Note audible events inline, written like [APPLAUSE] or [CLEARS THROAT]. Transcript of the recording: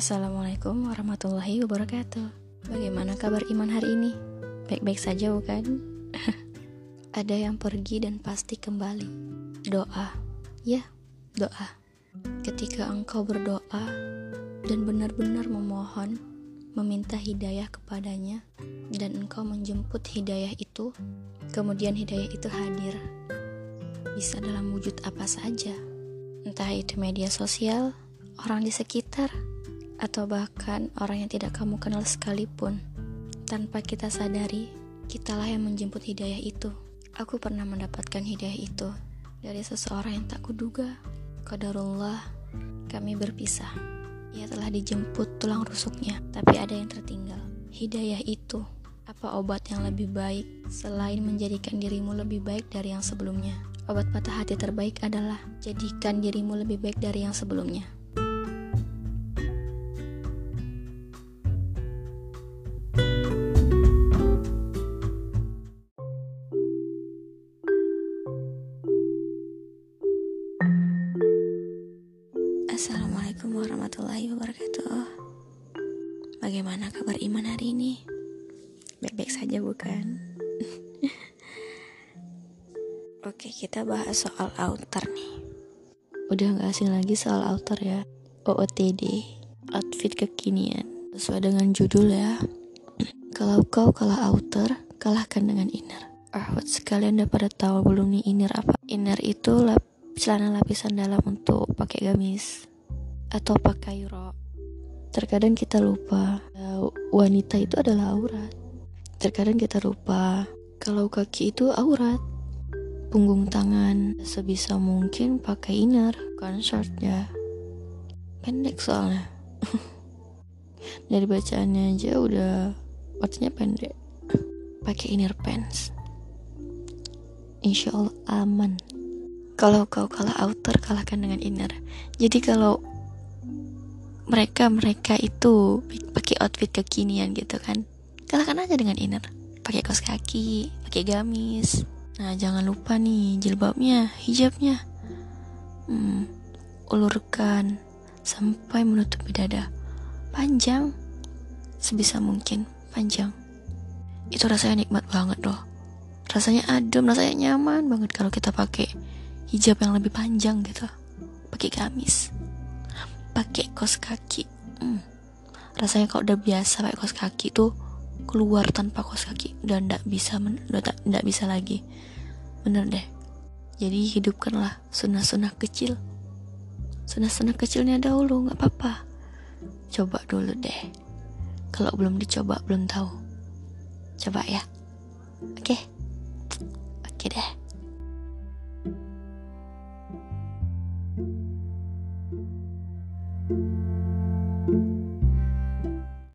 Assalamualaikum warahmatullahi wabarakatuh. Bagaimana kabar iman hari ini? Baik-baik saja, bukan? [LAUGHS] Ada yang pergi dan pasti kembali. Doa, ya, doa. Ketika engkau berdoa dan benar-benar memohon, meminta hidayah kepadanya, dan engkau menjemput hidayah itu, kemudian hidayah itu hadir. Bisa dalam wujud apa saja, entah itu media sosial, orang di sekitar, atau bahkan orang yang tidak kamu kenal sekalipun. Tanpa kita sadari, kitalah yang menjemput hidayah itu. Aku pernah mendapatkan hidayah itu dari seseorang yang tak kuduga. Qadarullah, kami berpisah. Ia telah dijemput tulang rusuknya, tapi ada yang tertinggal. Hidayah itu, apa obat yang lebih baik selain menjadikan dirimu lebih baik dari yang sebelumnya? Obat patah hati terbaik adalah jadikan dirimu lebih baik dari yang sebelumnya. Warahmatullahi wabarakatuh. Bagaimana kabar iman hari ini? Baik-baik saja, bukan? [LAUGHS] Oke, kita bahas soal outer nih. Udah gak asing lagi soal outer ya. OOTD, outfit kekinian. Sesuai dengan judul ya. [CLEARS THROAT] Kalau kau kalah outer, kalahkan dengan inner. Ah, buat sekalian udah pada tahu belum nih inner apa? Inner itu lap celana lapisan dalam untuk pakai gamis atau pakai rok. Terkadang kita lupa uh, wanita itu adalah aurat. Terkadang kita lupa kalau kaki itu aurat. Punggung tangan sebisa mungkin pakai inner, bukan short ya. Pendek soalnya. [LAUGHS] Dari bacaannya aja udah artinya pendek. Pakai inner pants. Insya Allah aman. Kalau kau kalah outer, kalahkan dengan inner. Jadi kalau mereka mereka itu pakai outfit kekinian gitu kan. Kalahkan aja dengan inner. Pakai kaos kaki pakai gamis. Nah jangan lupa nih jilbabnya hijabnya. Hmm, ulurkan sampai menutupi dada. Panjang. Sebisa mungkin panjang. Itu rasanya nikmat banget loh. Rasanya adem rasanya nyaman banget kalau kita pakai hijab yang lebih panjang gitu. Pakai gamis pakai kos kaki. Hmm. rasanya kalau udah biasa pakai kos kaki tuh keluar tanpa kos kaki udah ndak bisa udah tak ndak bisa lagi. Bener deh. Jadi hidupkanlah sunnah-sunnah kecil. Sunnah-sunnah kecilnya dahulu nggak apa-apa. Coba dulu deh. Kalau belum dicoba belum tahu. Coba ya. Oke? Okay? oke okay deh Música